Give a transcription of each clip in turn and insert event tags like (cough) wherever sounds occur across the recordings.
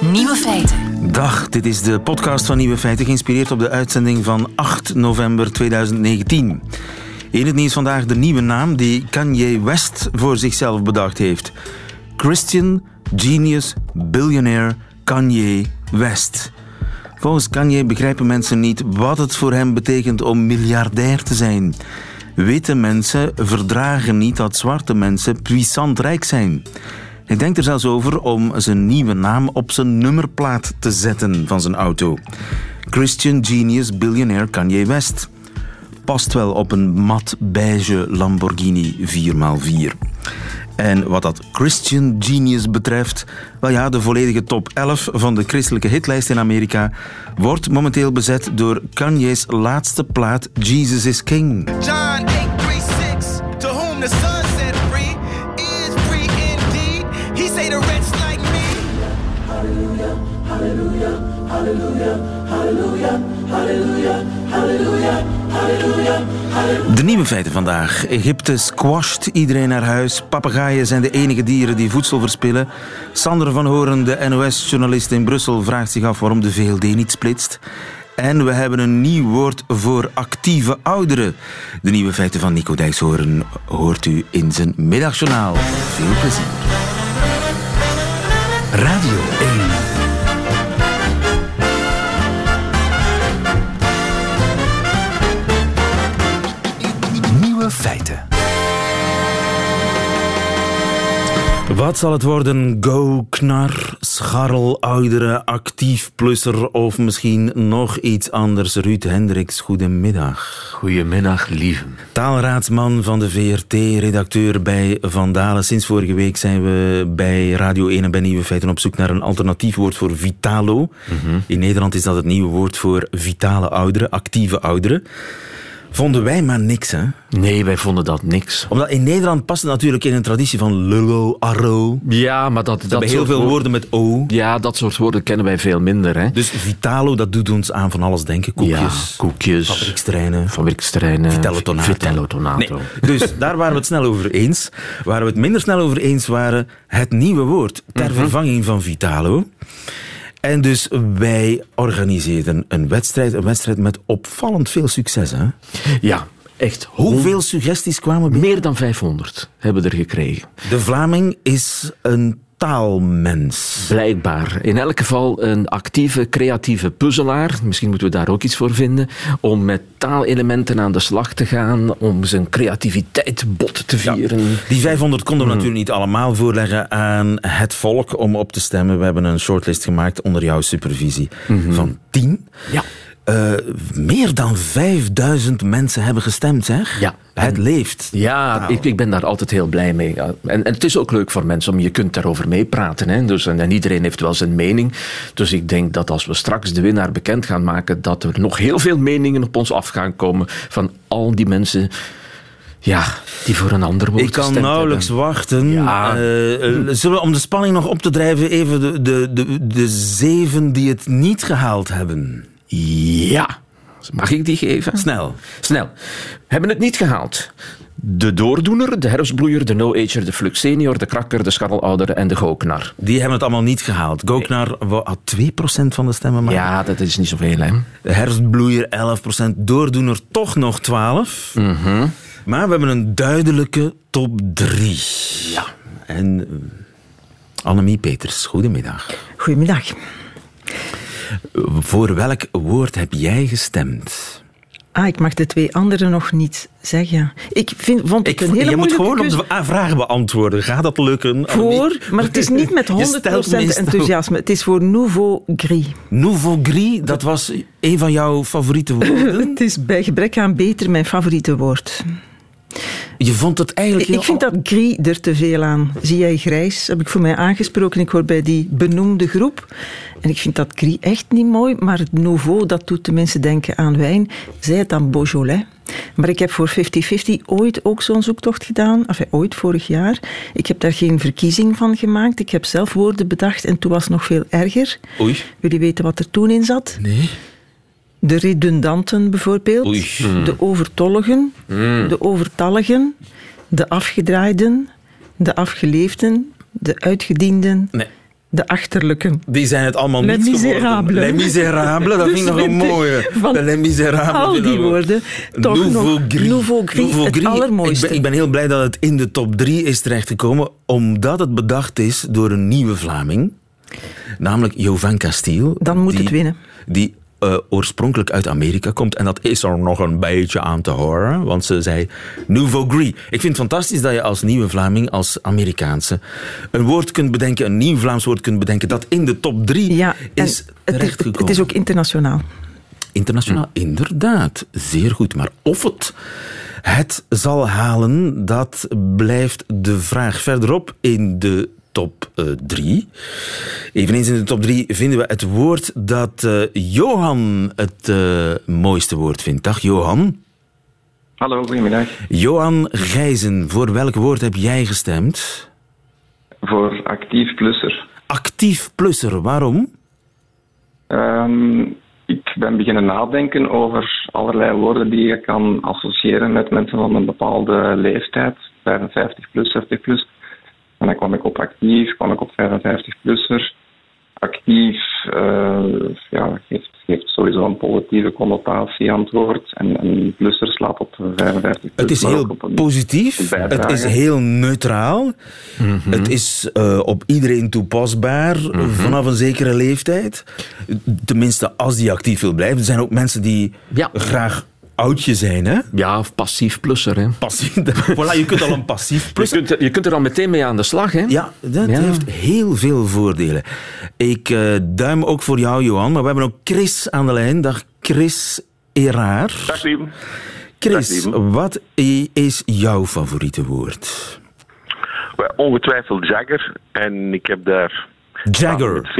Nieuwe feiten. Dag, dit is de podcast van Nieuwe Feiten, geïnspireerd op de uitzending van 8 november 2019. In het nieuws vandaag de nieuwe naam die Kanye West voor zichzelf bedacht heeft. Christian Genius Billionaire Kanye West. Volgens Kanye begrijpen mensen niet wat het voor hem betekent om miljardair te zijn. Witte mensen verdragen niet dat zwarte mensen puissant rijk zijn. Hij denkt er zelfs over om zijn nieuwe naam op zijn nummerplaat te zetten van zijn auto. Christian Genius Billionaire Kanye West. Past wel op een mat beige Lamborghini 4x4. En wat dat Christian Genius betreft, wel ja, de volledige top 11 van de christelijke hitlijst in Amerika wordt momenteel bezet door Kanye's laatste plaat Jesus is King. John 836, to whom the De nieuwe feiten vandaag. Egypte squasht iedereen naar huis. Papegaaien zijn de enige dieren die voedsel verspillen. Sander van Horen, de NOS-journalist in Brussel, vraagt zich af waarom de VLD niet splitst. En we hebben een nieuw woord voor actieve ouderen. De nieuwe feiten van Nico Dijkshoorn hoort u in zijn middagjournaal. Veel plezier. Radio 1. Wat zal het worden? Go, knar, scharrel, oudere, actief plusser of misschien nog iets anders? Ruud Hendricks, goedemiddag. Goedemiddag, lieve. Taalraadsman van de VRT, redacteur bij Vandalen. Sinds vorige week zijn we bij Radio 1 en bij Nieuwe Feiten op zoek naar een alternatief woord voor vitalo. In Nederland is dat het nieuwe woord voor vitale ouderen, actieve ouderen. Vonden wij maar niks, hè? Nee, wij vonden dat niks. Omdat in Nederland past het natuurlijk in een traditie van lullo, arro. Ja, maar dat, dat hebben heel veel woorden- woorden met o. Ja, dat soort woorden kennen wij veel minder. Hè? Dus vitalo, dat doet ons aan van alles denken. Koekjes, ja, koekjes, fabrieksterreinen. fabrieksterreinen, Vitello Tonato. Vitello Tonato. Nee, dus daar waren we het snel over eens. Waar we het minder snel over eens waren, het nieuwe woord ter Mhm. vervanging van Vitalo. En dus wij organiseerden een wedstrijd, een wedstrijd met opvallend veel succes. Hè? Ja, echt. Hoeveel suggesties kwamen binnen? Meer dan 500 hebben we er gekregen. De Vlaming is een taalmens. Blijkbaar. In elk geval een actieve, creatieve puzzelaar. Misschien moeten we daar ook iets voor vinden. Om met taalelementen aan de slag te gaan. Om zijn creativiteit bot te vieren. Die 500 konden we natuurlijk niet allemaal voorleggen aan het volk om op te stemmen. We hebben een shortlist gemaakt onder jouw supervisie van 10. Ja. Eh, meer dan 5000 mensen hebben gestemd, zeg. Ja. Het leeft. Ja, ik, ik ben daar altijd heel blij mee. En, en het is ook leuk voor mensen, om je kunt daarover meepraten. Hè. Dus, en, en iedereen heeft wel zijn mening. Dus ik denk dat als we straks de winnaar bekend gaan maken, dat er nog heel veel meningen op ons af gaan komen van al die mensen ja, die voor een ander woord Ik kan nauwelijks hebben. wachten. Ja. Eh, eh, zullen we om de spanning nog op te drijven even de, de, de, de zeven die het niet gehaald hebben? Ja. Mag ik die geven? Snel. Snel. Hebben het niet gehaald. De doordoener, de herfstbloeier, de no-ager, de flux senior, de krakker, de scharrelouder en de gooknar. Die hebben het allemaal niet gehaald. Goknar had 2% van de stemmen maar. Ja, dat is niet zoveel, hè? De herfstbloeier 11%, doordoener toch nog 12. Mhm. Maar we hebben een duidelijke top 3. Ja. En eh, Annemie Peters, goedemiddag. Goedemiddag. Voor welk woord heb jij gestemd? Ah, ik mag de twee anderen nog niet zeggen. Ik vind, vond het Ik, een hele je moet gewoon op de vragen beantwoorden. Gaat dat lukken? voor, maar het is niet met 100% (laughs) Je stelt meestal- enthousiasme. Het is voor Nouveau Gris. Nouveau Gris, dat was een van jouw favoriete woorden. (laughs) Het is bij gebrek aan beter mijn favoriete woord. Je vond het eigenlijk heel... ik vind dat gris er te veel aan. Zie jij grijs? Heb ik voor mij aangesproken. Ik hoor bij die benoemde groep. En ik vind dat gris echt niet mooi. Maar het nouveau, dat doet de mensen denken aan wijn. Zij het aan Beaujolais. Maar ik heb voor 50-50 ooit ook zo'n zoektocht gedaan. Enfin, ooit, vorig jaar. Ik heb daar geen verkiezing van gemaakt. Ik heb zelf woorden bedacht en toen was het nog veel erger. Oei. Jullie weten wat er toen in zat? Nee. De redundanten bijvoorbeeld. Oei. De overtolligen. De overtalligen. De afgedraaiden. De afgeleefden. De uitgedienden. Nee. De achterlijke. Die zijn het allemaal niet geworden. Les Miserables, dat vind ik Dus nog een mooie. De Les al die woorden, toch Nouveau nog Gris. Nouveau Gris, het Gris. allermooiste. Ik ben, ik ben heel blij dat het in de top 3 is terechtgekomen, omdat het bedacht is door een nieuwe Vlaming. Namelijk Jovan Castiel. Dan moet die- het winnen. Die eh, oorspronkelijk uit Amerika komt. En dat is er nog een beetje aan te horen. Want ze zei Nouveau Gris. Ik vind het fantastisch dat je als nieuwe Vlaming, als Amerikaanse, een woord kunt bedenken, een nieuw Vlaams woord kunt bedenken, dat in de top 3 Ja, en is het, is, terechtgekomen. het is ook internationaal. Internationaal, inderdaad. Zeer goed. Maar of het het zal halen, dat blijft de vraag. Verderop in de top 3. Eveneens in de top 3 vinden we het woord dat eh, Johan het eh, mooiste woord vindt. Dag Johan. Hallo, goedemiddag. Johan Gijzen, voor welk woord heb jij gestemd? Voor actief plusser. Actief plusser, waarom? Ehm, ik ben beginnen nadenken over allerlei woorden die je kan associëren met mensen van een bepaalde leeftijd, 55 plus, 60 plus. En dan kwam ik op actief, kwam ik op 55-plusser. Actief eh, ja, geeft, geeft sowieso een positieve connotatie aan het woord. En, en plusser slaat op 55 plus. Het is heel positief. bijdrage. Het is heel neutraal. Het is eh, op iedereen toepasbaar vanaf een zekere leeftijd. Tenminste, als die actief wil blijven. Er zijn ook mensen die Ja. graag oudje zijn. Hè? Ja, of passief plusser. Hè. Passief. (laughs) voilà, je kunt al een passief Je, plus. kunt, er- je kunt er al meteen mee aan de slag. Hè. Ja, dat Ja. heeft heel veel voordelen. Ik eh, duim ook voor jou, Johan. Maar we hebben ook Chris aan de lijn. Dag Chris Eraar. Dag Liam. Chris, Dag, wat is jouw favoriete woord? Wel, Ongetwijfeld Jagger. En ik heb daar Jagger.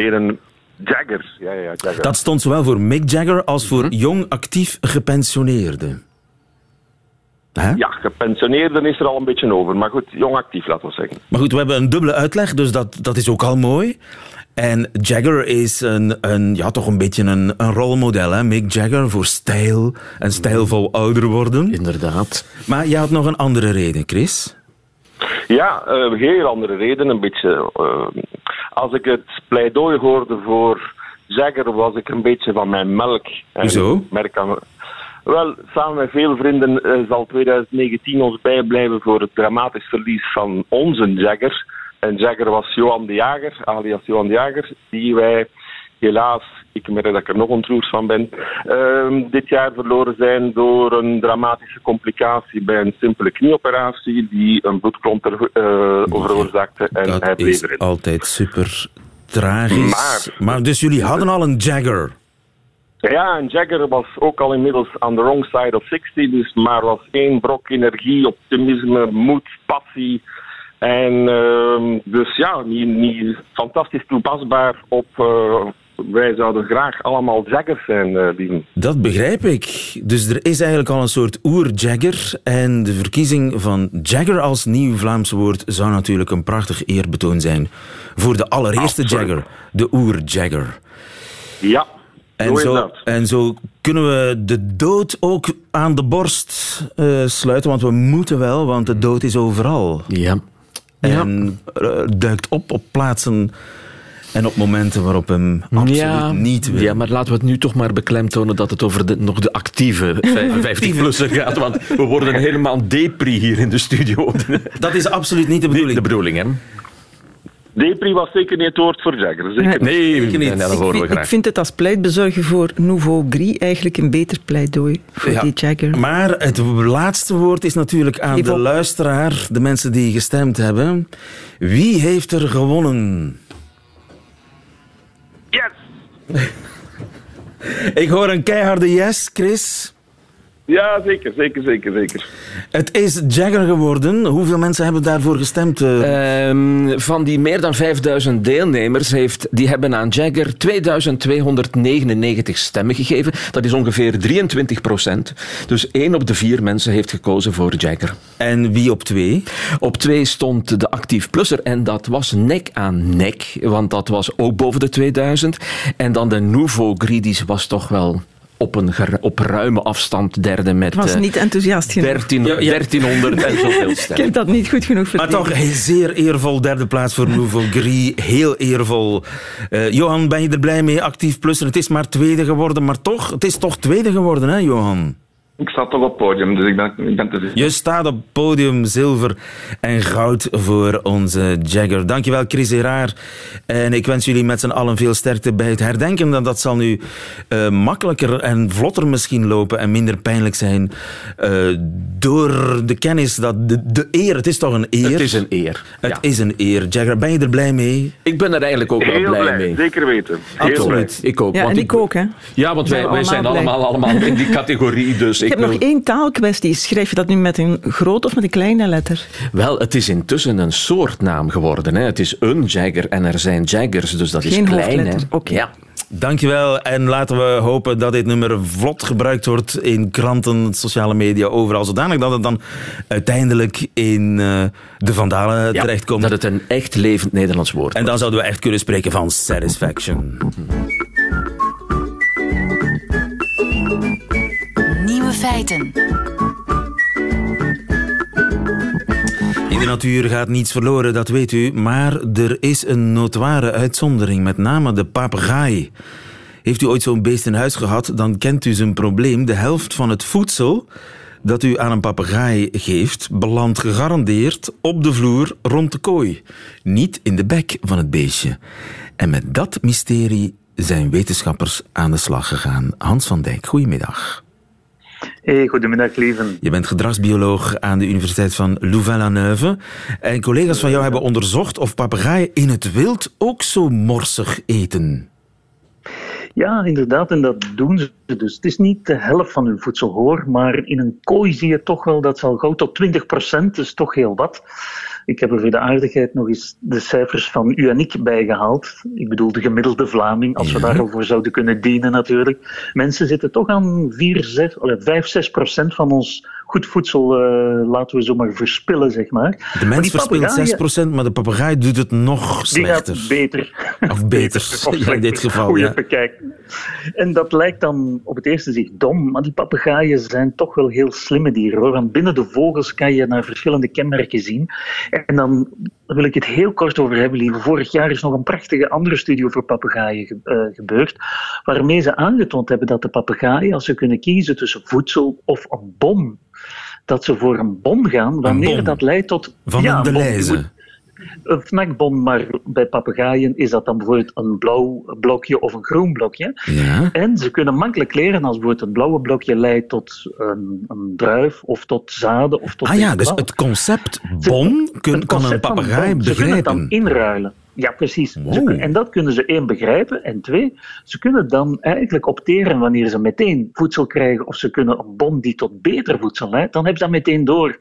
Jagger, ja, ja, Jagger. Dat stond zowel voor Mick Jagger als voor jong actief gepensioneerde. Hè? Ja, gepensioneerden is er al een beetje over. Maar goed, jong actief, laten we zeggen. Maar goed, we hebben een dubbele uitleg, dus dat, dat is ook al mooi. En Jagger is een, een, ja, toch een beetje een, een rolmodel. Hè? Mick Jagger voor stijl en stijlvol ouder worden. Inderdaad. Maar je had nog een andere reden, Chris. Ja, eh heel andere reden. Een beetje, eh, als ik het pleidooi hoorde voor Jagger, was ik een beetje van mijn melk. Hoezo? merk aan, wel, samen met veel vrienden eh, zal 2019 ons bijblijven voor het dramatisch verlies van onze Jagger. En Jagger was Johan de Jager, alias Johan de Jager, die wij helaas, ik merk dat ik er nog ontroerd van ben, ehm, dit jaar verloren zijn door een dramatische complicatie bij een simpele knieoperatie die een bloedklont er, eh, veroorzaakte en hij Dat bleef is erin. altijd super tragisch. Maar- dus jullie hadden al een Jagger. Ja, en Jagger was ook al inmiddels on the wrong side of 60, dus maar was één brok energie, optimisme, moed, passie. En ehm, dus ja, niet, niet fantastisch toepasbaar op. eh, wij zouden graag allemaal Jaggers zijn, eh die. Dat begrijp ik. Dus er is eigenlijk al een soort oer-Jagger. En de verkiezing van Jagger als nieuw Vlaams woord zou natuurlijk een prachtig eerbetoon zijn voor de allereerste Absoluut. Jagger, de oer-Jagger. Ja, En zo is zo, dat. en zo kunnen we de dood ook aan de borst eh, sluiten, want we moeten wel, want de dood is overal. Ja. En eh, duikt op op plaatsen en op momenten waarop hem absoluut niet wil. Ja, maar laten we het nu toch maar beklemtonen dat het over de, nog de actieve (laughs) 50-plusser gaat. Want we worden helemaal depri hier in de studio. Dat is absoluut niet de bedoeling. De bedoeling, hè? Depri was zeker niet het woord voor Jagger. Zeker niet. Nee, Zeker niet. nee, dat Ik horen we vind, ik graag. vind het als pleitbezorger voor Nouveau Gris eigenlijk een beter pleidooi voor Ja, die Jagger. Maar het laatste woord is natuurlijk aan Geef de op. luisteraar, de mensen die gestemd hebben. Wie heeft er gewonnen? Ik hoor een keiharde yes, Chris. Ja, zeker, zeker, zeker, zeker. Het is Jagger geworden. Hoeveel mensen hebben daarvoor gestemd? eh? Ehm, van die meer dan 5000 deelnemers heeft, die hebben aan Jagger 2299 stemmen gegeven. Dat is ongeveer 23 procent. Dus één op de vier mensen heeft gekozen voor Jagger. En wie op twee? Op twee stond de actief plusser en dat was nek aan nek, want dat was ook boven de 2000. En dan de Nouveau Gris, die was toch wel op, een, op ruime afstand derde met was eh, niet enthousiast genoeg. 13, Ja, ja. 1300 en zoveel (laughs) Ik stemmen. heb dat niet goed genoeg Maar verdedigd. toch een zeer eervol derde plaats voor Nouveau Gris. Heel eervol. Eh, Johan, ben je er blij mee? Actief plusser. Het is maar tweede geworden, maar toch, het is toch tweede geworden, hè, Johan? Ik sta toch op het podium, dus ik ben, ik ben tevreden. Je staat op podium zilver en goud voor onze Jagger. Dankjewel, Chris Heraar. En ik wens jullie met z'n allen veel sterkte bij het herdenken. Dat, dat zal nu eh, makkelijker en vlotter misschien lopen en minder pijnlijk zijn. eh, door de kennis dat de, de eer, het is toch een eer? Het is een eer. Het ja. is een eer. Jagger, ben je er blij mee? Ik ben er eigenlijk ook wel blij, blij, mee. zeker weten. Heel blij. Absoluut. Ik ook. Ja, want en ik ook, hè. Ja, want wij, zijn wij zijn allemaal, allemaal in die (laughs) categorie. Dus Ik ik heb nog één taalkwestie. Schrijf je dat nu met een grote of met een kleine letter? Wel, het is intussen een soortnaam geworden. Hè. Het is een Jagger en er zijn Jaggers, dus dat is Geen klein. Hè. hoofdletter, oké. Ja. Dankjewel en laten we hopen dat dit nummer vlot gebruikt wordt in kranten, sociale media, overal. Zodanig dat het dan uiteindelijk in eh, de Vandalen Ja, terechtkomt. dat het een echt levend Nederlands woord En dan zouden we echt kunnen spreken van satisfaction. In de natuur gaat niets verloren, dat weet u. Maar er is een notoire uitzondering, met name de papegaai. Heeft u ooit zo'n beest in huis gehad, dan kent u zijn probleem. De helft van het voedsel dat u aan een papegaai geeft, belandt gegarandeerd op de vloer rond de kooi. Niet in de bek van het beestje. En met dat mysterie zijn wetenschappers aan de slag gegaan. Hans van Dijk, goedemiddag. Hey, goedemiddag, lieven. Je bent gedragsbioloog aan de Universiteit van Louvain-la-Neuve. En collega's van jou hebben onderzocht of papegaaien in het wild ook zo morsig eten. Ja, inderdaad, en dat doen ze dus. Het is niet de helft van hun voedsel hoor, maar in een kooi zie je toch wel dat ze al gauw tot 20 procent, dus toch heel wat. Ik heb er voor de aardigheid nog eens de cijfers van u en ik bijgehaald. Ik bedoel de gemiddelde Vlaming, als we Ja. daarvoor zouden kunnen dienen natuurlijk. Mensen zitten toch aan 4, 6, allee, 5, 6 procent van ons goed voedsel, eh, laten we zomaar verspillen, zeg maar. De Maar mens verspilt papegaaien, 6%, maar de papegaai doet het nog Die gaat slechter. beter. Of (laughs) beter, Of (laughs) ja, in slechter, dit geval. Hoe je Ja. bekijkt. En dat lijkt dan op het eerste zicht dom, maar die papegaaien zijn toch wel heel slimme dieren. Hoor. Want binnen de vogels kan je naar verschillende kenmerken zien. En dan wil ik het heel kort over hebben, lieve. Vorig jaar is nog een prachtige andere studie over papegaaien eh, gebeurd, waarmee ze aangetoond hebben dat de papegaaien, als ze kunnen kiezen tussen voedsel of een bom, dat ze voor een bom gaan, wanneer bom? dat leidt tot... Van Ja, een bom. Een snackbom, maar bij papegaaien is dat dan bijvoorbeeld een blauw blokje of een groen blokje. Ja. En ze kunnen makkelijk leren als bijvoorbeeld het blauwe blokje leidt tot een, een druif of tot zaden of tot Ah ja, dus het concept bon kun, kan een papegaai bom, Ze kunnen het dan begrijpen. inruilen. Ja, precies. Wow. en dat kunnen ze één begrijpen. En twee, ze kunnen dan eigenlijk opteren wanneer ze meteen voedsel krijgen of ze kunnen een bom die tot beter voedsel leidt, dan hebben ze dat meteen door,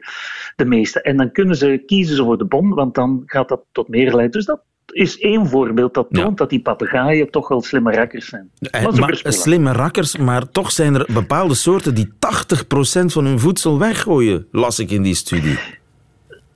de meeste. En dan kunnen ze kiezen ze voor de bom, want dan gaat dat tot meer leiden. Dus dat is één voorbeeld dat Ja. toont dat die papegaaien toch wel slimme rakkers zijn. Eh, Maar slimme rakkers, maar toch zijn er bepaalde soorten die 80% van hun voedsel weggooien, las ik in die studie.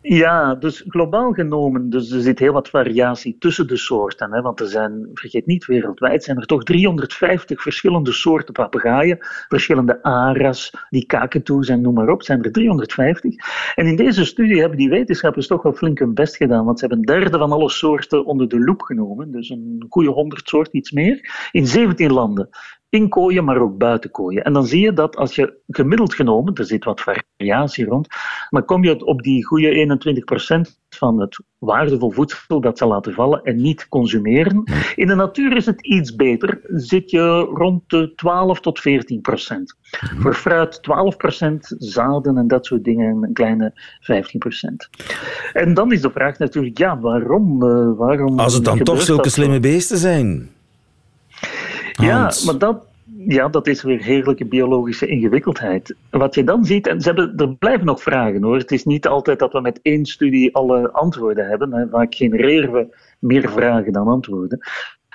Ja, dus globaal genomen, dus er zit heel wat variatie tussen de soorten. Hè, want er zijn, vergeet niet, wereldwijd zijn er toch 350 verschillende soorten papegaaien. Verschillende aras, die kakatoes en noem maar op, zijn er 350. En in deze studie hebben die wetenschappers toch wel flink hun best gedaan. Want ze hebben een derde van alle soorten onder de loep genomen. Dus een goede honderd soort, iets meer. In 17 landen. In kooien, maar ook buiten kooien. En dan zie je dat als je gemiddeld genomen, er zit wat variatie rond, maar kom je op die goede 21% van het waardevol voedsel dat ze laten vallen en niet consumeren. In de natuur is het iets beter, zit je rond de 12 tot 14%. Voor fruit 12%, zaden en dat soort dingen een kleine 15%. En dan is de vraag natuurlijk, ja, waarom? eh, waarom Als het dan toch zulke slimme beesten zijn. Ja, maar dat, ja, dat is weer heerlijke biologische ingewikkeldheid. Wat je dan ziet, en ze hebben, er blijven nog vragen hoor. Het is niet altijd dat we met één studie alle antwoorden hebben. Hè. Vaak genereren we meer vragen dan antwoorden.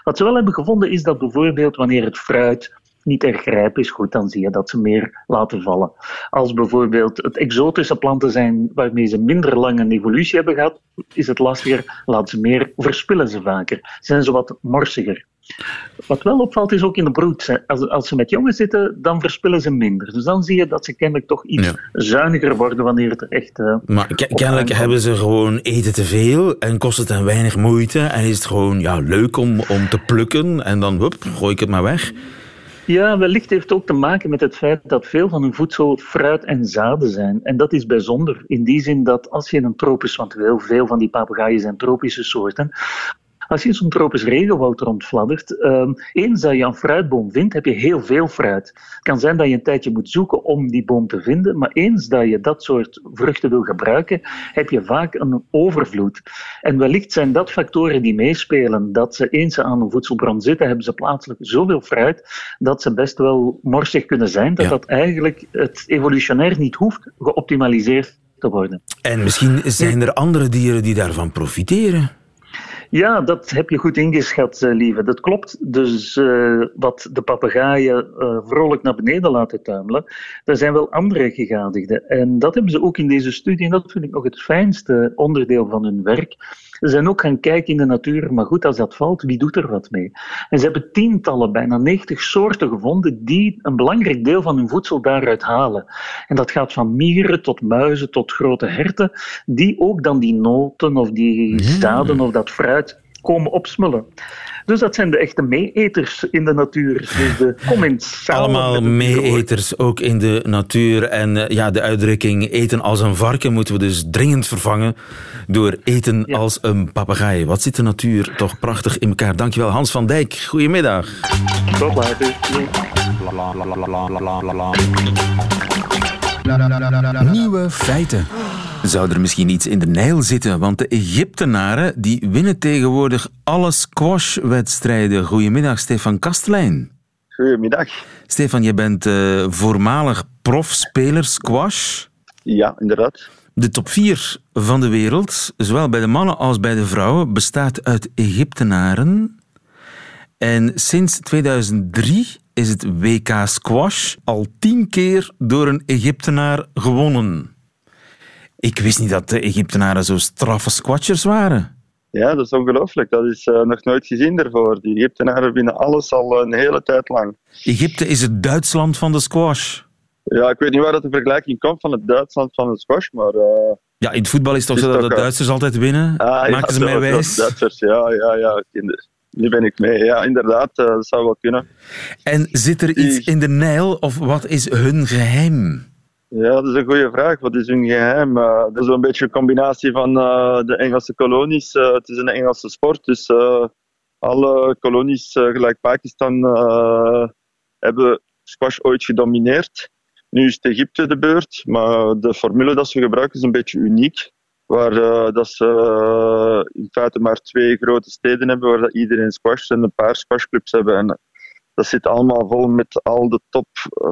Wat ze wel hebben gevonden is dat bijvoorbeeld wanneer het fruit niet erg rijp is, goed, dan zie je dat ze meer laten vallen. Als bijvoorbeeld het exotische planten zijn waarmee ze minder lang een evolutie hebben gehad, is het lastiger, laten ze meer, verspillen ze vaker. Zijn ze wat morsiger. Wat wel opvalt is ook in de broed. Als, als ze met jongens zitten, dan verspillen ze minder. Dus dan zie je dat ze kennelijk toch iets Ja. zuiniger worden wanneer het er echt... eh, Maar kennelijk hebben ze gewoon eten te veel en kost het hen weinig moeite. En is het gewoon ja, leuk om, om te plukken en dan hup, gooi ik het maar weg. Ja, wellicht heeft het ook te maken met het feit dat veel van hun voedsel fruit en zaden zijn. En dat is bijzonder in die zin dat als je in een tropisch, want heel veel van die papegaaien zijn tropische soorten, als je zo'n tropisch regenwoud rondfladdert, ehm, eens dat je een fruitboom vindt, heb je heel veel fruit. Het kan zijn dat je een tijdje moet zoeken om die boom te vinden, maar eens dat je dat soort vruchten wil gebruiken, heb je vaak een overvloed. En wellicht zijn dat factoren die meespelen, dat ze eens ze aan een voedselbron zitten, hebben ze plaatselijk zoveel fruit, dat ze best wel morsig kunnen zijn, dat Ja. dat eigenlijk het evolutionair niet hoeft geoptimaliseerd te worden. En misschien zijn er andere dieren die daarvan profiteren. Ja, dat heb je goed ingeschat, eh, lieve. Dat klopt. Dus eh, wat de papegaaien eh, vrolijk naar beneden laten tuimelen, er zijn wel andere gegadigden. En dat hebben ze ook in deze studie, en dat vind ik nog het fijnste onderdeel van hun werk. Ze zijn ook gaan kijken in de natuur, maar goed, als dat valt, wie doet er wat mee? En ze hebben tientallen, bijna 90 soorten gevonden die een belangrijk deel van hun voedsel daaruit halen. En dat gaat van mieren tot muizen tot grote herten, die ook dan die noten of die zaden of dat fruit komen opsmullen. Dus dat zijn de echte meeeters in de natuur. Dus de (laughs) commensalen. Allemaal meeeters, ook in de natuur. En eh, ja, de uitdrukking eten als een varken moeten we dus dringend vervangen door eten Ja. als een papegaai. Wat zit de natuur toch prachtig in elkaar. Dankjewel Hans van Dijk. Goedemiddag. Tot later. Nieuwe feiten. Zou er misschien iets in de Nijl zitten? Want de Egyptenaren die winnen tegenwoordig alle squashwedstrijden. Goedemiddag, Stefan Kastelein. Goedemiddag. Stefan, je bent eh, voormalig profspeler squash. Ja, inderdaad. De top 4 van de wereld, zowel bij de mannen als bij de vrouwen, bestaat uit Egyptenaren. En sinds 2003 is het WK Squash al tien keer door een Egyptenaar gewonnen. Ik wist niet dat de Egyptenaren zo straffe squashers waren. Ja, dat is ongelooflijk. Dat is eh, nog nooit gezien daarvoor. Die Egyptenaren winnen alles al een hele tijd lang. Egypte is het Duitsland van de squash. Ja, ik weet niet waar dat de vergelijking komt van het Duitsland van het squash, maar... eh, Ja, in het voetbal is het toch zo dat de eh, Duitsers altijd winnen? ah, ja, ze mij wijs? Duitsers, ja, ja, ja. kinder. Nu ben ik mee. Ja, inderdaad, eh, dat zou wel kunnen. En zit er iets in de Nijl of wat is hun geheim? Ja, dat is een goede vraag. Wat is hun geheim? Eh, dat is een beetje een combinatie van eh, de Engelse kolonies. Eh, het is een Engelse sport, dus alle kolonies, gelijk Pakistan, hebben squash ooit gedomineerd. Nu is het Egypte de beurt, maar de formule dat ze gebruiken is een beetje uniek. Waar dat ze in feite maar twee grote steden hebben waar dat iedereen squash en een paar squashclubs hebben. En dat zit allemaal vol met al de top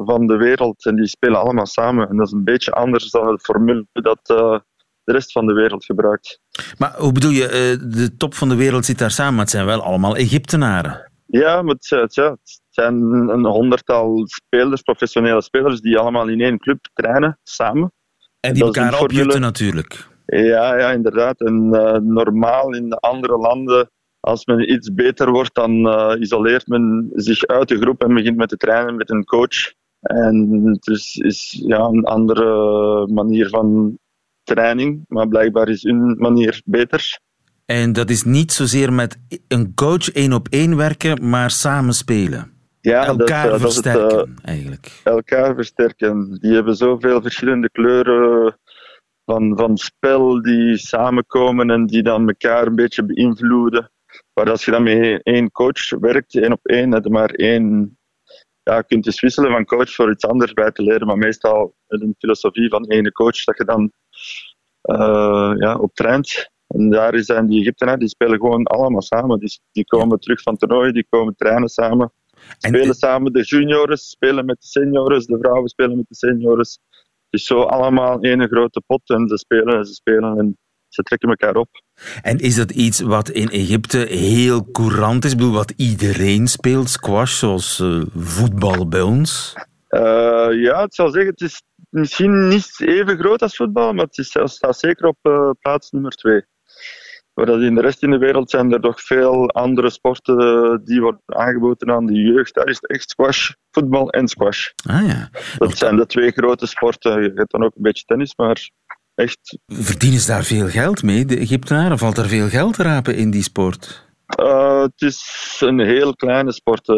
van de wereld en die spelen allemaal samen. En dat is een beetje anders dan de formule dat eh, de rest van de wereld gebruikt. Maar hoe bedoel je, eh, de top van de wereld zit daar samen, maar het zijn wel allemaal Egyptenaren. Ja, maar het, zijn- het zijn- het zijn een honderdtal spelers, professionele spelers, die allemaal in één club trainen, samen. En die Dat elkaar opjutten natuurlijk. Ja, ja inderdaad. En eh, normaal in andere landen, als men iets beter wordt, dan eh, isoleert men zich uit de groep en begint met te trainen met een coach. En het is, is ja, een andere manier van training, maar blijkbaar is hun manier beter. En dat is niet zozeer met een coach één op één werken, maar samen spelen. Ja, dat, elkaar eh, dat is het, eh, versterken, eigenlijk. elkaar versterken. Die hebben zoveel verschillende kleuren van, van spel die samenkomen en die dan elkaar een beetje beïnvloeden. Maar als je dan met één coach werkt, één op één, heb je maar één. Ja, je kunt dus wisselen van coach voor iets anders bij te leren, maar meestal met een filosofie van één coach dat je dan eh, ja, op traint. En daar zijn die Egyptenaren, die spelen gewoon allemaal samen. Die, die komen terug van toernooi, die komen trainen samen En spelen samen. De juniors spelen met de seniors, de vrouwen spelen met de seniors. Het is zo allemaal één grote pot en ze spelen en ze spelen en ze trekken elkaar op. En is dat iets wat in Egypte heel courant is? Ik bedoel, wat iedereen speelt, squash, zoals eh, voetbal bij ons? Eh, ja, ik zou zeggen, het is misschien niet even groot als voetbal, maar het is, het staat zeker op eh, plaats nummer twee. Dat in de rest in de wereld zijn er toch veel andere sporten die worden aangeboden aan de jeugd. Daar is het echt squash, voetbal en squash. Ah ja. Dat zijn de twee grote sporten. Je hebt dan ook een beetje tennis, maar echt Verdienen ze daar veel geld mee, de Egyptenaren? Valt er veel geld te rapen in die sport? Uh, het is een heel kleine sport uh,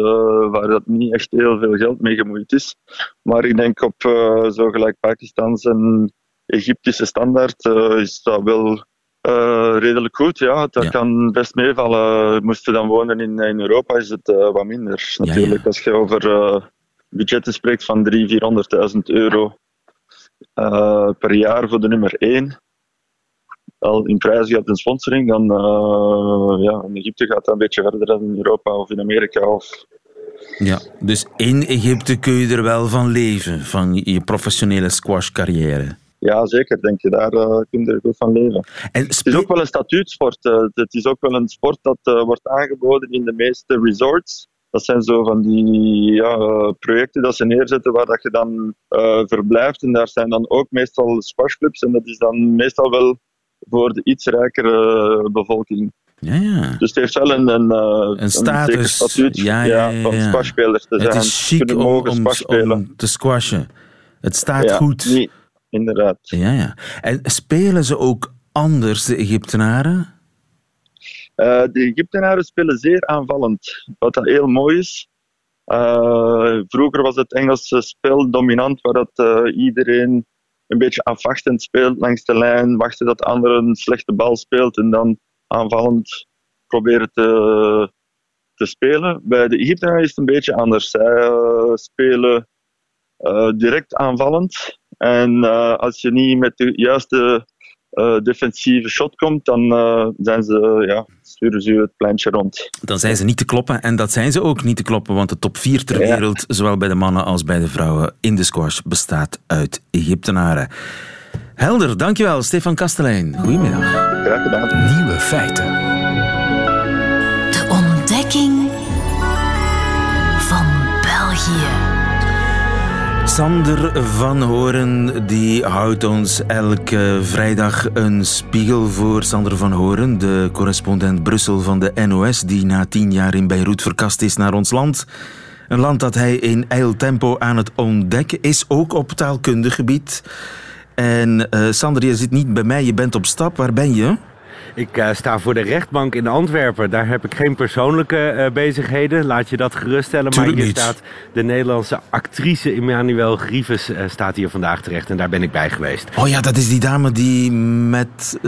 waar dat niet echt heel veel geld mee gemoeid is. Maar ik denk op uh, zo gelijk Pakistans en Egyptische standaard is dat wel redelijk goed. Ja, dat Ja. kan best meevallen. Moest je dan wonen in, in Europa is het wat minder. Ja, Natuurlijk, ja. als je over budgetten spreekt van 300.000, 400.000 euro per jaar voor de nummer 1 al in prijs gaat en sponsoring, dan uh, ja, in Egypte gaat dat een beetje verder dan in Europa of in Amerika. Of... Ja, dus in Egypte kun je er wel van leven, van je professionele squashcarrière. Ja, zeker. Denk je, daar uh, kun je er goed van leven. En het is ook wel een statuutsport. Uh, het is ook wel een sport dat wordt aangeboden in de meeste resorts. Dat zijn zo van die ja, projecten dat ze neerzetten waar dat je dan verblijft. En daar zijn dan ook meestal squashclubs. En dat is dan meestal wel voor de iets rijkere bevolking. Ja, ja. Dus het heeft wel een, een, een status een statuut ja, ja, ja, van squashspelers te zijn. Het is chic om, om, om te squashen. Het staat goed. Nee, inderdaad. Ja, ja. En spelen ze ook anders, de Egyptenaren? Uh, de Egyptenaren spelen zeer aanvallend, wat dat heel mooi is. Uh, vroeger was het Engelse spel dominant, waar dat, uh, iedereen een beetje afwachtend speelt langs de lijn, wachten dat de ander een slechte bal speelt en dan aanvallend proberen te, te spelen. Bij de Egyptenaren is het een beetje anders. Zij spelen direct aanvallend en als je niet met de juiste defensieve shot komt, dan zijn ze, ja, sturen ze het pleintje rond. Dan zijn ze niet te kloppen en dat zijn ze ook niet te kloppen, want de top 4 ter Ja. wereld, zowel bij de mannen als bij de vrouwen in de squash, bestaat uit Egyptenaren. Helder, dankjewel, Stefan Kastelein. Goedemiddag. Graag gedaan. Nieuwe feiten. Sander van Horen die houdt ons elke vrijdag een spiegel voor. Sander van Horen, de correspondent Brussel van de NOS, die na tien jaar in Beirut verkast is naar ons land. Een land dat hij in ijl tempo aan het ontdekken is, ook op taalkundig gebied. En uh, Sander, je zit niet bij mij, je bent op stap. Waar ben je? Ik uh, sta voor de rechtbank in Antwerpen. Daar heb ik geen persoonlijke uh, bezigheden. Laat je dat geruststellen. Tuurlijk maar hier niet. staat de Nederlandse actrice Emmanuel Grieves uh, staat hier vandaag terecht. En daar ben ik bij geweest. Oh ja, dat is die dame die met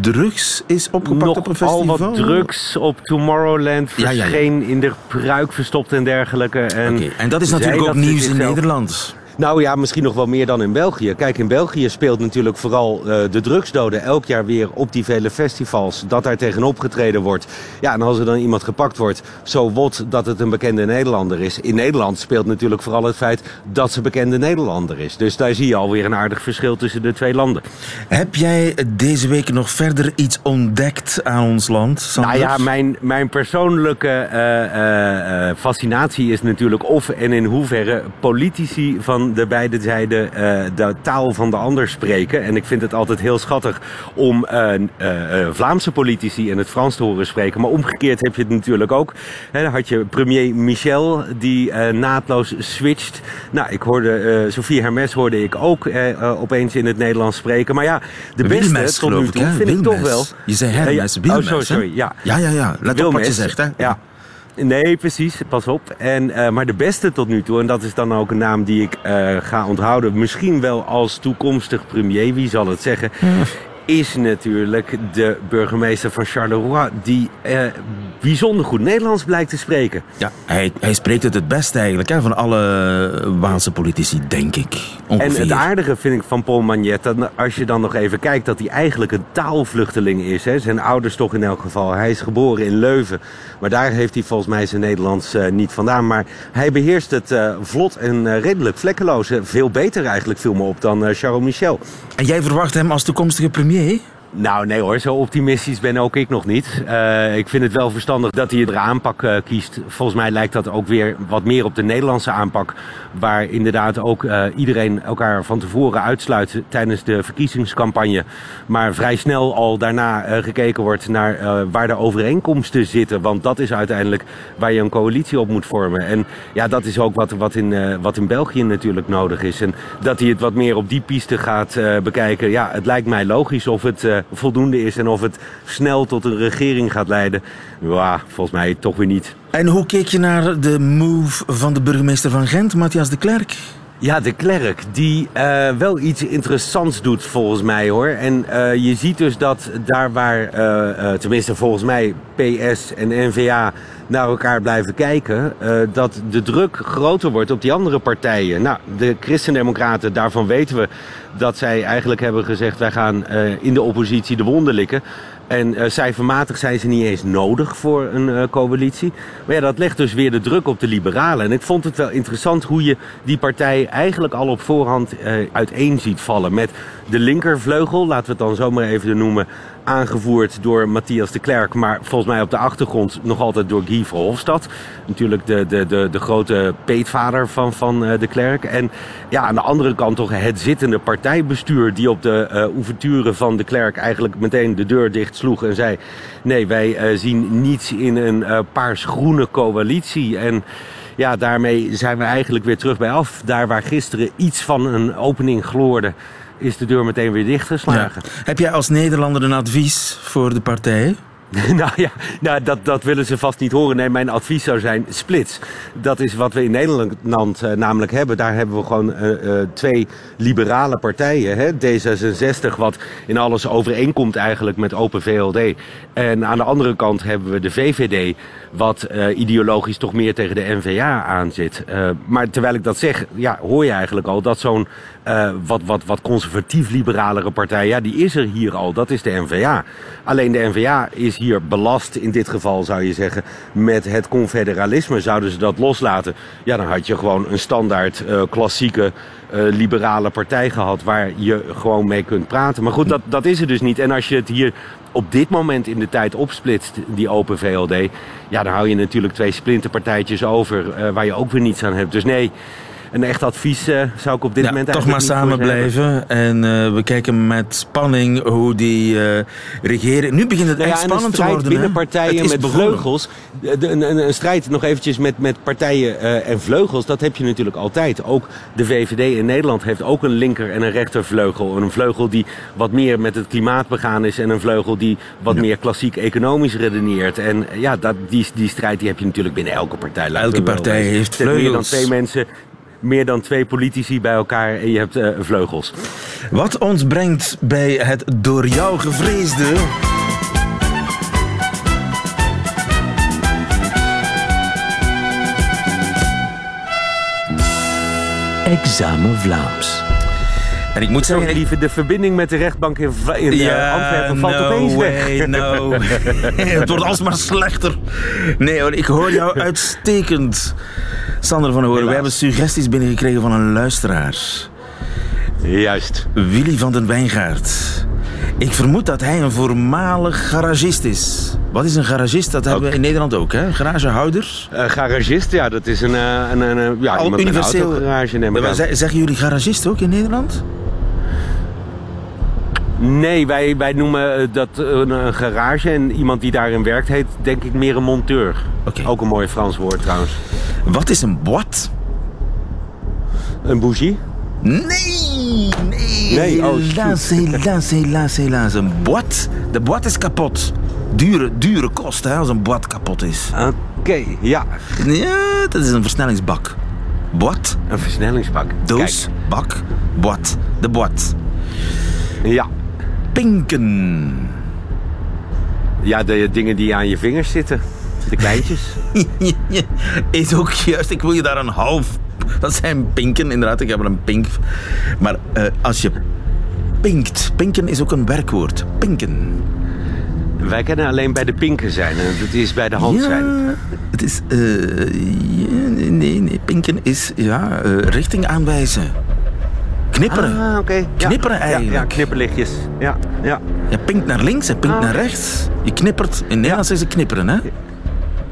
drugs is opgepakt Nog op een festival. al wat drugs op Tomorrowland. Ja, ja, ja. Verscheen in de pruik verstopt en dergelijke. En, okay. en dat is natuurlijk ook nieuws in Nederland. Nou ja, misschien nog wel meer dan in België. Kijk, in België speelt natuurlijk vooral uh, de drugsdoden elk jaar weer op die vele festivals. Dat daar tegen opgetreden wordt. Ja, en als er dan iemand gepakt wordt, zo wat dat het een bekende Nederlander is. In Nederland speelt natuurlijk vooral het feit dat ze bekende Nederlander is. Dus daar zie je alweer een aardig verschil tussen de twee landen. Heb jij deze week nog verder iets ontdekt aan ons land? Sander? Nou ja, mijn, mijn persoonlijke uh, uh, fascinatie is natuurlijk of en in hoeverre politici van de beide zijden uh, de taal van de ander spreken. En ik vind het altijd heel schattig om uh, uh, Vlaamse politici in het Frans te horen spreken. Maar omgekeerd heb je het natuurlijk ook. He, dan had je premier Michel die naadloos switcht. Nou, ik hoorde Sophie Hermes hoorde ik ook opeens in het Nederlands spreken. Maar ja, de beste Wilmes, tot nu toe ik, vind Wilmes. ik toch wel. Je zei Hermes, Wilmes. Oh, sorry, sorry. Ja, ja, ja. ja. Let Wilmes, op wat je zegt, hè. Ja. Nee, precies. Pas op. En, uh, maar de beste tot nu toe, en dat is dan ook een naam die ik uh, ga onthouden, misschien wel als toekomstig premier, wie zal het zeggen. Is natuurlijk de burgemeester van Charleroi, die uh, bijzonder goed Nederlands blijkt te spreken. Ja, hij, hij spreekt het het best eigenlijk hè, van alle Waalse politici, denk ik. Ongeveer. En het aardige vind ik van Paul Magnet, als je dan nog even kijkt, dat hij eigenlijk een taalvluchteling is. Hè. Zijn ouders toch in elk geval. Hij is geboren in Leuven, maar daar heeft hij volgens mij zijn Nederlands uh, niet vandaan. Maar hij beheerst het uh, vlot en uh, redelijk vlekkeloos. Veel beter eigenlijk, viel me op, dan Charles Michel. En jij verwacht hem als toekomstige premier? Yeah. Nou, nee hoor, zo optimistisch ben ook ik nog niet. Uh, ik vind het wel verstandig dat hij de aanpak uh, kiest. Volgens mij lijkt dat ook weer wat meer op de Nederlandse aanpak. Waar inderdaad ook uh, iedereen elkaar van tevoren uitsluit tijdens de verkiezingscampagne. Maar vrij snel al daarna gekeken wordt naar waar de overeenkomsten zitten. Want dat is uiteindelijk waar je een coalitie op moet vormen. En ja, dat is ook wat, wat, in, wat in België natuurlijk nodig is. En dat hij het wat meer op die piste gaat bekijken. Ja, het lijkt mij logisch of het voldoende is en of het snel tot een regering gaat leiden. Ja, volgens mij toch weer niet. En hoe keek je naar de move van de burgemeester van Gent, Matthias de Klerk? Ja, de Klerk, die uh, wel iets interessants doet volgens mij hoor. En uh, je ziet dus dat daar waar, uh, tenminste volgens mij, PS en NVA naar elkaar blijven kijken, dat de druk groter wordt op die andere partijen. Nou, de Christendemocraten, daarvan weten we dat zij eigenlijk hebben gezegd: wij gaan in de oppositie de wonden likken. En uh, cijfermatig zijn ze niet eens nodig voor een uh, coalitie. Maar ja, dat legt dus weer de druk op de liberalen. En ik vond het wel interessant hoe je die partij eigenlijk al op voorhand uh, uiteen ziet vallen. Met de linkervleugel, laten we het dan zomaar even noemen, aangevoerd door Matthias de Klerk, maar volgens mij op de achtergrond nog altijd door Guy Verhofstadt. Natuurlijk de, de, de, de grote peetvader van, van de Klerk. En ja, aan de andere kant toch het zittende partijbestuur die op de uh, ouverture van de Klerk eigenlijk meteen de deur dicht sloeg en zei: nee, wij uh, zien niets in een uh, paars-groene coalitie. En ja, daarmee zijn we eigenlijk weer terug bij af. Daar waar gisteren iets van een opening gloorde is de deur meteen weer dichtgeslagen. Ja. Heb jij als Nederlander een advies voor de partij? (laughs) nou ja, nou, dat, dat willen ze vast niet horen. Nee, mijn advies zou zijn splits. Dat is wat we in Nederland uh, namelijk hebben. Daar hebben we gewoon uh, uh, twee liberale partijen. Hè? D66, wat in alles overeenkomt eigenlijk met Open VLD. En aan de andere kant hebben we de VVD, wat ideologisch toch meer tegen de NVA aanzit. maar terwijl ik dat zeg, ja, hoor je eigenlijk al dat zo'n wat, wat, wat conservatief-liberalere partij, ja, die is er hier al. Dat is de NVA. Alleen de NVA is hier belast, in dit geval zou je zeggen, met het confederalisme. Zouden ze dat loslaten, ja, dan had je gewoon een standaard uh, klassieke uh, liberale partij gehad waar je gewoon mee kunt praten. Maar goed, dat, dat is er dus niet. En als je het hier op dit moment in de tijd opsplitst, die Open VLD, ja, dan hou je natuurlijk twee splinterpartijtjes over uh, waar je ook weer niets aan hebt. Dus nee, een echt advies uh, zou ik op dit ja, moment toch maar samen blijven. En uh, we kijken met spanning hoe die uh, regeren. Nu begint het nou echt ja, spannend te worden. binnen partijen met begonnen. vleugels. De, een, een, een, strijd nog eventjes met, met partijen en vleugels. Dat heb je natuurlijk altijd. Ook de VVD in Nederland heeft ook een linker en een rechtervleugel. Een vleugel die wat meer met het klimaat begaan is. En een vleugel die wat ja. meer klassiek economisch redeneert. En ja, dat, die, die strijd die heb je natuurlijk binnen elke partij. Elke partij heeft vleugels. Meer dan twee mensen meer dan twee politici bij elkaar en je hebt uh, vleugels. Wat ons brengt bij het door jou gevreesde. Examen Vlaams. En ik moet zeggen... Lieve, de verbinding met de rechtbank in, in ja, Antwerpen valt no opeens way, weg. No. (laughs) (laughs) het wordt alsmaar slechter. Nee hoor, ik hoor jou (laughs) uitstekend. Sander van Hoorn, wij hebben suggesties binnengekregen van een luisteraar. Juist. Willy van den Wijngaard. Ik vermoed dat hij een voormalig garagist is. Wat is een garagist? Dat hebben we in Nederland ook, hè? Garagehouder? Uh, garagist, ja, dat is een, uh, een, een, ja, Al universeel. Een garage neem ik Zeggen jullie garagist ook in Nederland? Nee, wij, wij noemen dat een, een, garage en iemand die daarin werkt heet denk ik meer een monteur. Okay. Ook een mooi Frans woord trouwens. Wat is een boîte? Een bougie? Nee, nee. nee oh, helaas, helaas, helaas, helaas. Een boîte, de boîte is kapot. Dure, dure kost hè, als een boîte kapot is. Oké, okay, ja. Ja, dat is een versnellingsbak. Boîte. Een versnellingsbak. Doos, Kijk. bak, boîte. De boîte. Ja. Pinken. Ja, de dingen die aan je vingers zitten. De kleintjes. (laughs) is ook juist. Ik wil je daar een half dat zijn pinken, inderdaad. Ik heb er een pink. Maar uh, als je pinkt. Pinken is ook een werkwoord. Pinken. Wij kennen alleen bij de pinken zijn. En het is bij de hand ja, zijn. Het is... Uh, nee, nee. Pinken is ja, uh, richting aanwijzen. Knipperen. Ah. Ja. Knipperen Ja, eigenlijk. Ja, knipperlichtjes. Ja, ja. Je pinkt naar links en pinkt Ah. naar rechts. Je knippert. In Nederlands is het knipperen, hè?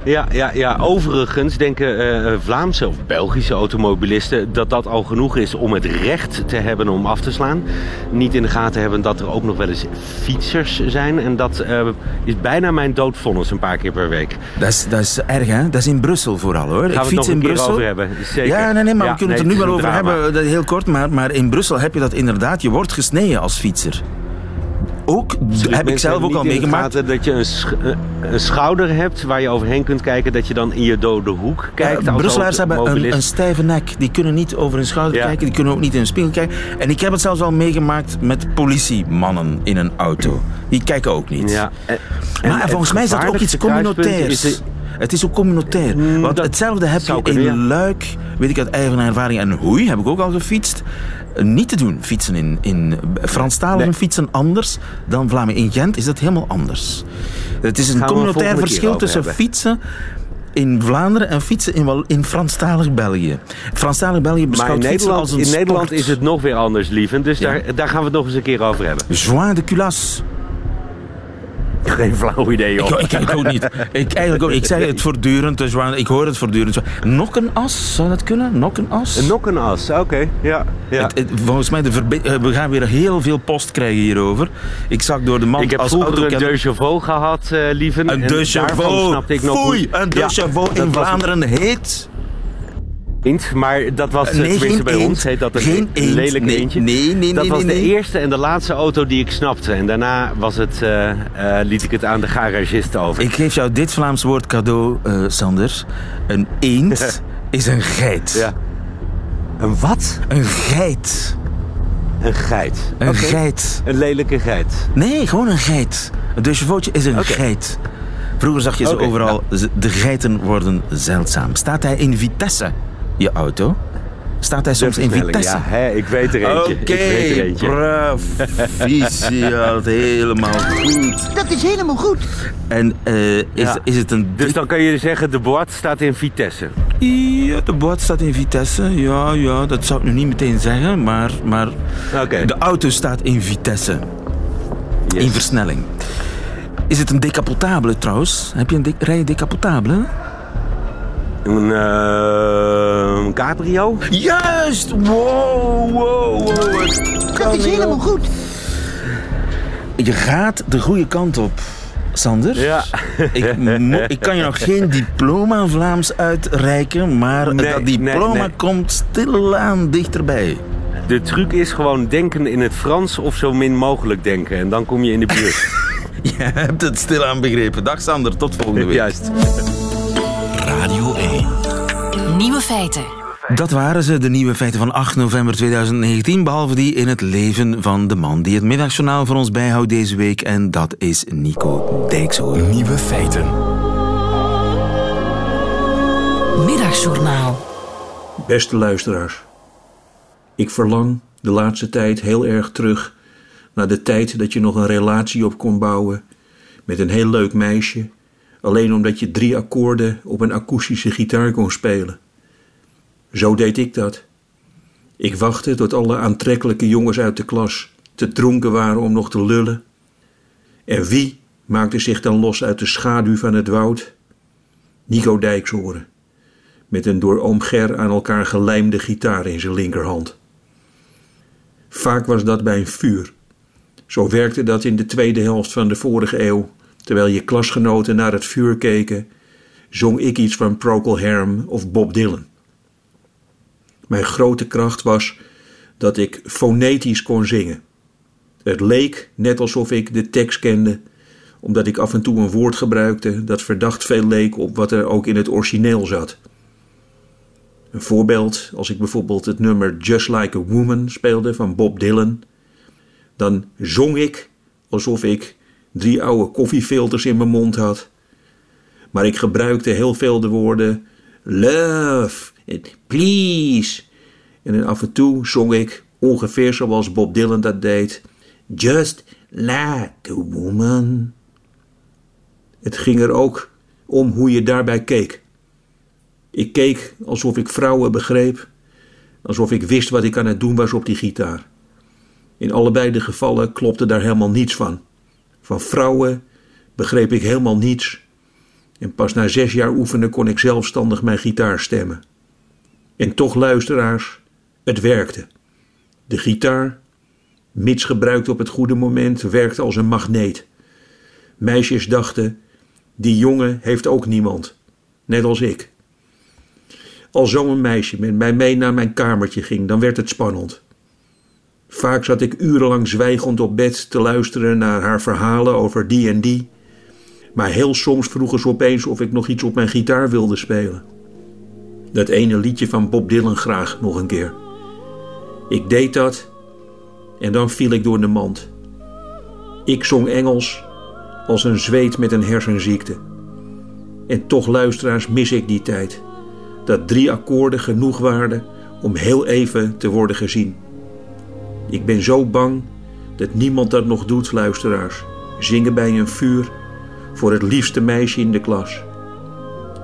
Ja, ja, ja. Overigens denken eh, Vlaamse of Belgische automobilisten dat dat al genoeg is om het recht te hebben om af te slaan. Niet in de gaten hebben dat er ook nog wel eens fietsers zijn. En dat eh, is bijna mijn doodvonnis een paar keer per week. Dat is, dat is erg, hè? Dat is in Brussel vooral, hoor. Gaan ik het fiets nog een in keer Brussel. over hebben. Zeker. Ja, nee, nee, maar Ja, we kunnen nee, het er nu wel over drama. hebben, dat heel kort. Maar, maar in Brussel heb je dat inderdaad. Je wordt gesneden als fietser. Ook, Dus heb ik zelf ook al meegemaakt. Dat je een, sch- eh, een schouder hebt waar je overheen kunt kijken. Dat je dan in je dode hoek kijkt. Brusselaars hebben een, een stijve nek. Die kunnen niet over hun schouder Ja. kijken. Die kunnen ook niet in een spiegel kijken. En ik heb het zelfs al meegemaakt met politiemannen in een auto. Die kijken ook niet. Ja. En- en Maar het volgens mij is dat ook iets communautairs. Het is ook communautair. Want dat hetzelfde heb je in ja. Luik, weet ik uit eigen ervaring. En Hoei heb ik ook al gefietst. Niet te doen, fietsen in, in Franstaligen Nee. fietsen anders dan Vlamingen. In Gent is dat helemaal anders. Het is een Gaan communautair verschil tussen hebben. fietsen in Vlaanderen en fietsen in, in Franstalig België. Franstalig België Maar beschouwt in Nederland, als een in Nederland sport. is het nog weer anders, lieven. Dus Ja. daar, daar gaan we het nog eens een keer over hebben. Joint de culasse. (laughs) Geen flauw idee, joh. Ik, ik, ik ook niet. Ik, eigenlijk ook, ik zeg het voortdurend, dus waar- ik hoor het voortdurend. Nog een as, zou dat kunnen? Nog een as? Een nokkenas, oké. Ja, ja. Het- het- volgens mij, de verbe- eh, we gaan weer heel veel post krijgen hierover. Ik zag door de man Ik heb als vroeger een deux chevaux gehad, eh lieven. Een en deux chevaux. snapte ik nog Foei, een deux Ja, chevaux in was Vlaanderen heet... Eend, maar dat was, eh, Nee, tenminste bij eend. ons, heet dat een Geen eend. lelijk Nee, eendje. nee, nee, Dat nee, was nee, de eerste en de laatste auto die ik snapte. En daarna was het, eh, eh, liet ik het aan de garagist over. Ik geef jou dit Vlaams woord cadeau, eh, Sander. Een eend (laughs) is een geit. Ja. Een wat? Een geit. Een geit. Een geit. Een lelijke geit. Nee, gewoon een geit. Een deux chevaux'tje is een geit. Vroeger zag je ze overal. Ze- De geiten worden zeldzaam. Staat hij in vitesse, je auto? Staat hij soms in vitesse? Ja, hè, ik weet er eentje. Oké, Ik weet er eentje. proficiat. (laughs) Helemaal goed. Dat is helemaal goed. En eh, is, Ja. is het een... Dus dan kan je zeggen, de boord staat in Vitesse. Ja, de boot staat in vitesse. Ja, ja, dat zou ik nu niet meteen zeggen. Maar, maar Oké. de auto staat in vitesse. Yes. In versnelling. Is het een decapotabele trouwens? Heb je een de rij decapotabele? Een, eh, een cabrio? Juist! Wow, wow, wow. Het kan Dat is helemaal op. goed. Je gaat de goede kant op, Sander. Ja. Ik, mo- ik kan je nog (laughs) geen diploma Vlaams uitreiken, maar Nee, dat diploma nee, nee. komt stilaan dichterbij. De truc is gewoon denken in het Frans of zo min mogelijk denken. En dan kom je in de buurt. (laughs) Je hebt het stilaan begrepen. Dag Sander, tot volgende week. Juist. Radio 1. Nieuwe feiten. Dat waren ze, de nieuwe feiten van 8 november 2019. Behalve die in het leven van de man die het middagjournaal voor ons bijhoudt deze week. En dat is Nico Dijkshoorn. Nieuwe feiten. Middagjournaal. Beste luisteraars, ik verlang de laatste tijd heel erg terug naar de tijd dat je nog een relatie op kon bouwen met een heel leuk meisje, alleen omdat je drie akkoorden op een akoestische gitaar kon spelen. Zo deed ik dat. Ik wachtte tot alle aantrekkelijke jongens uit de klas te dronken waren om nog te lullen. En wie maakte zich dan los uit de schaduw van het woud? Nico Dijkshoorn met een door oom Ger aan elkaar gelijmde gitaar in zijn linkerhand. Vaak was dat bij een vuur. Zo werkte dat in de tweede helft van de vorige eeuw. Terwijl je klasgenoten naar het vuur keken, zong ik iets van Procol Harum of Bob Dylan. Mijn grote kracht was dat ik fonetisch kon zingen. Het leek net alsof ik de tekst kende, omdat ik af en toe een woord gebruikte dat verdacht veel leek op wat er ook in het origineel zat. Een voorbeeld, als ik bijvoorbeeld het nummer Just Like a Woman speelde van Bob Dylan, dan zong ik alsof ik drie oude koffiefilters in mijn mond had. Maar ik gebruikte heel veel de woorden love, en please. En af en toe zong ik, ongeveer zoals Bob Dylan dat deed, Just like a woman. Het ging er ook om hoe je daarbij keek. Ik keek alsof ik vrouwen begreep, alsof ik wist wat ik aan het doen was op die gitaar. In allebei de gevallen klopte daar helemaal niets van. Van vrouwen begreep ik helemaal niets. En pas na zes jaar oefenen kon ik zelfstandig mijn gitaar stemmen. En toch, luisteraars, het werkte. De gitaar, mits gebruikt op het goede moment, werkte als een magneet. Meisjes dachten: die jongen heeft ook niemand, net als ik. Als zo'n meisje met mij mee naar mijn kamertje ging, dan werd het spannend. Vaak zat ik urenlang zwijgend op bed te luisteren naar haar verhalen over die en die. Maar heel soms vroegen ze opeens of ik nog iets op mijn gitaar wilde spelen. Dat ene liedje van Bob Dylan graag nog een keer. Ik deed dat en dan viel ik door de mand. Ik zong Engels als een zweet met een hersenziekte. En toch, luisteraars, mis ik die tijd. Dat drie akkoorden genoeg waren om heel even te worden gezien. Ik ben zo bang dat niemand dat nog doet, luisteraars. Zingen bij een vuur voor het liefste meisje in de klas.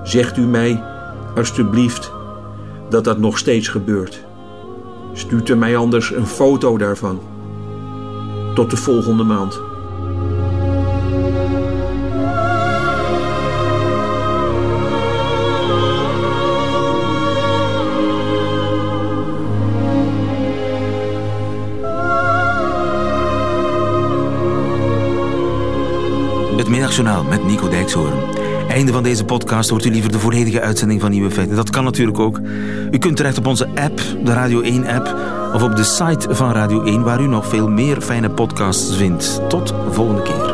Zegt u mij, alstublieft, dat dat nog steeds gebeurt. Stuurt u mij anders een foto daarvan. Tot de volgende maand. Het Middagjournaal met Nico Dijkshoorn. Einde van deze podcast hoort u liever de volledige uitzending van Nieuwe Feiten. Dat kan natuurlijk ook. U kunt terecht op onze app, de Radio 1-app, of op de site van Radio 1, waar u nog veel meer fijne podcasts vindt. Tot volgende keer.